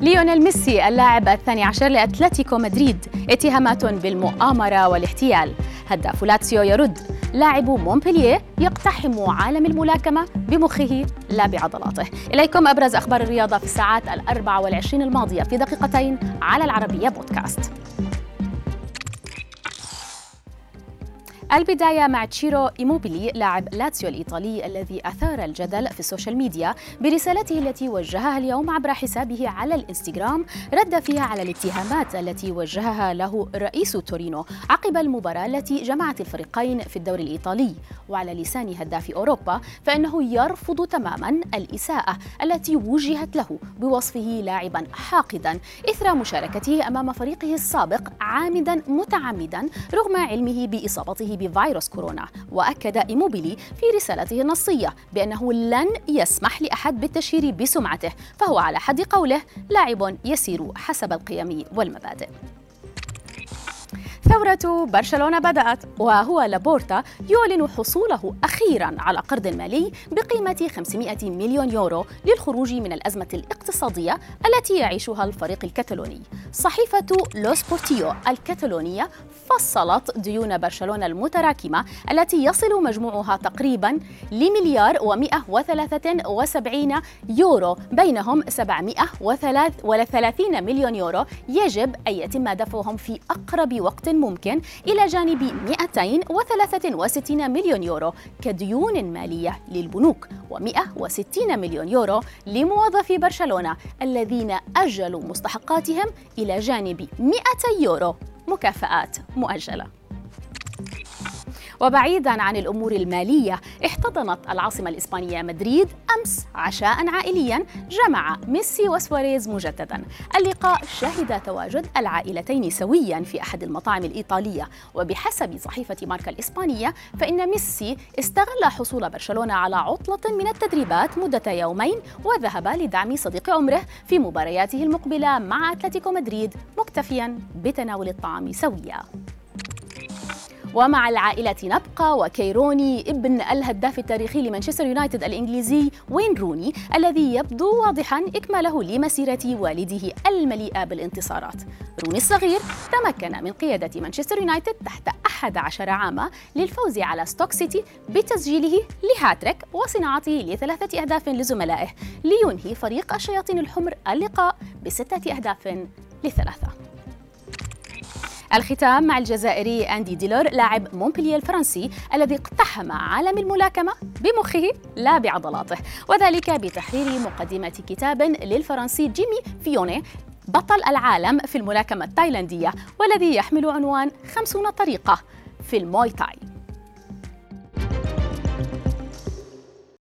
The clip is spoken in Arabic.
ليونيل ميسي اللاعب الثاني عشر لأتلتيكو مدريد اتهامات بالمؤامرة والاحتيال. هداف لاتسيو يرد. لاعب مونبلييه يقتحم عالم الملاكمة بمخه لا بعضلاته. إليكم أبرز أخبار الرياضة في الساعات الأربع والعشرين الماضية في دقيقتين على العربية بودكاست. البداية مع تشيرو إيموبيلي لاعب لاتسيو الإيطالي الذي أثار الجدل في السوشيال ميديا برسالته التي وجهها اليوم عبر حسابه على الإنستغرام رد فيها على الاتهامات التي وجهها له رئيس تورينو عقب المباراة التي جمعت الفريقين في الدوري الإيطالي. وعلى لسان هداف أوروبا فإنه يرفض تماما الإساءة التي وجهت له بوصفه لاعبا حاقدا إثر مشاركته أمام فريقه السابق عامدا متعمدا رغم علمه بإصابته بفيروس كورونا وأكد إيموبيلي في رسالته النصية بأنه لن يسمح لأحد بالتشهير بسمعته فهو على حد قوله لاعب يسير حسب القيم والمبادئ. ثورة برشلونة بدأت وهو لابورتا يعلن حصوله أخيرا على قرض مالي بقيمة 500 مليون يورو للخروج من الأزمة الاقتصادية التي يعيشها الفريق الكتالوني صحيفة لوس بورتيو الكتالونية فصلت ديون برشلونة المتراكمة التي يصل مجموعها تقريبا لمليار و173 يورو بينهم 733 مليون يورو يجب أن يتم دفعهم في أقرب وقت ممكن إلى جانب 263 مليون يورو كديون مالية للبنوك و160 مليون يورو لموظفي برشلونة الذين أجلوا مستحقاتهم إلى جانب 200 يورو. مكافآت مؤجلة. وبعيدا عن الأمور المالية احتضنت العاصمة الإسبانية مدريد أمس عشاء عائليا جمع ميسي وسواريز مجددا. اللقاء شهد تواجد العائلتين سويا في أحد المطاعم الإيطالية. وبحسب صحيفة ماركا الإسبانية فإن ميسي استغل حصول برشلونة على عطلة من التدريبات مدة يومين وذهب لدعم صديق عمره في مبارياته المقبلة مع أتلتيكو مدريد مكتفيا بتناول الطعام سويا. ومع العائلة نبقى وكاي روني ابن الهداف التاريخي لمانشستر يونايتد الإنجليزي وين روني الذي يبدو واضحا إكماله لمسيرة والده المليئة بالانتصارات. روني الصغير تمكن من قيادة مانشستر يونايتد تحت 11 عاما للفوز على ستوك سيتي بتسجيله لهاتريك وصناعته لثلاثة أهداف لزملائه لينهي فريق الشياطين الحمر اللقاء بستة أهداف لثلاثة. الختام مع الجزائري أندي ديلور لاعب مونبلييه الفرنسي الذي اقتحم عالم الملاكمة بمخه لا بعضلاته وذلك بتحرير مقدمة كتاب للفرنسي جيمي فيوني بطل العالم في الملاكمة التايلاندية والذي يحمل عنوان خمسون طريقة في الموي تاي.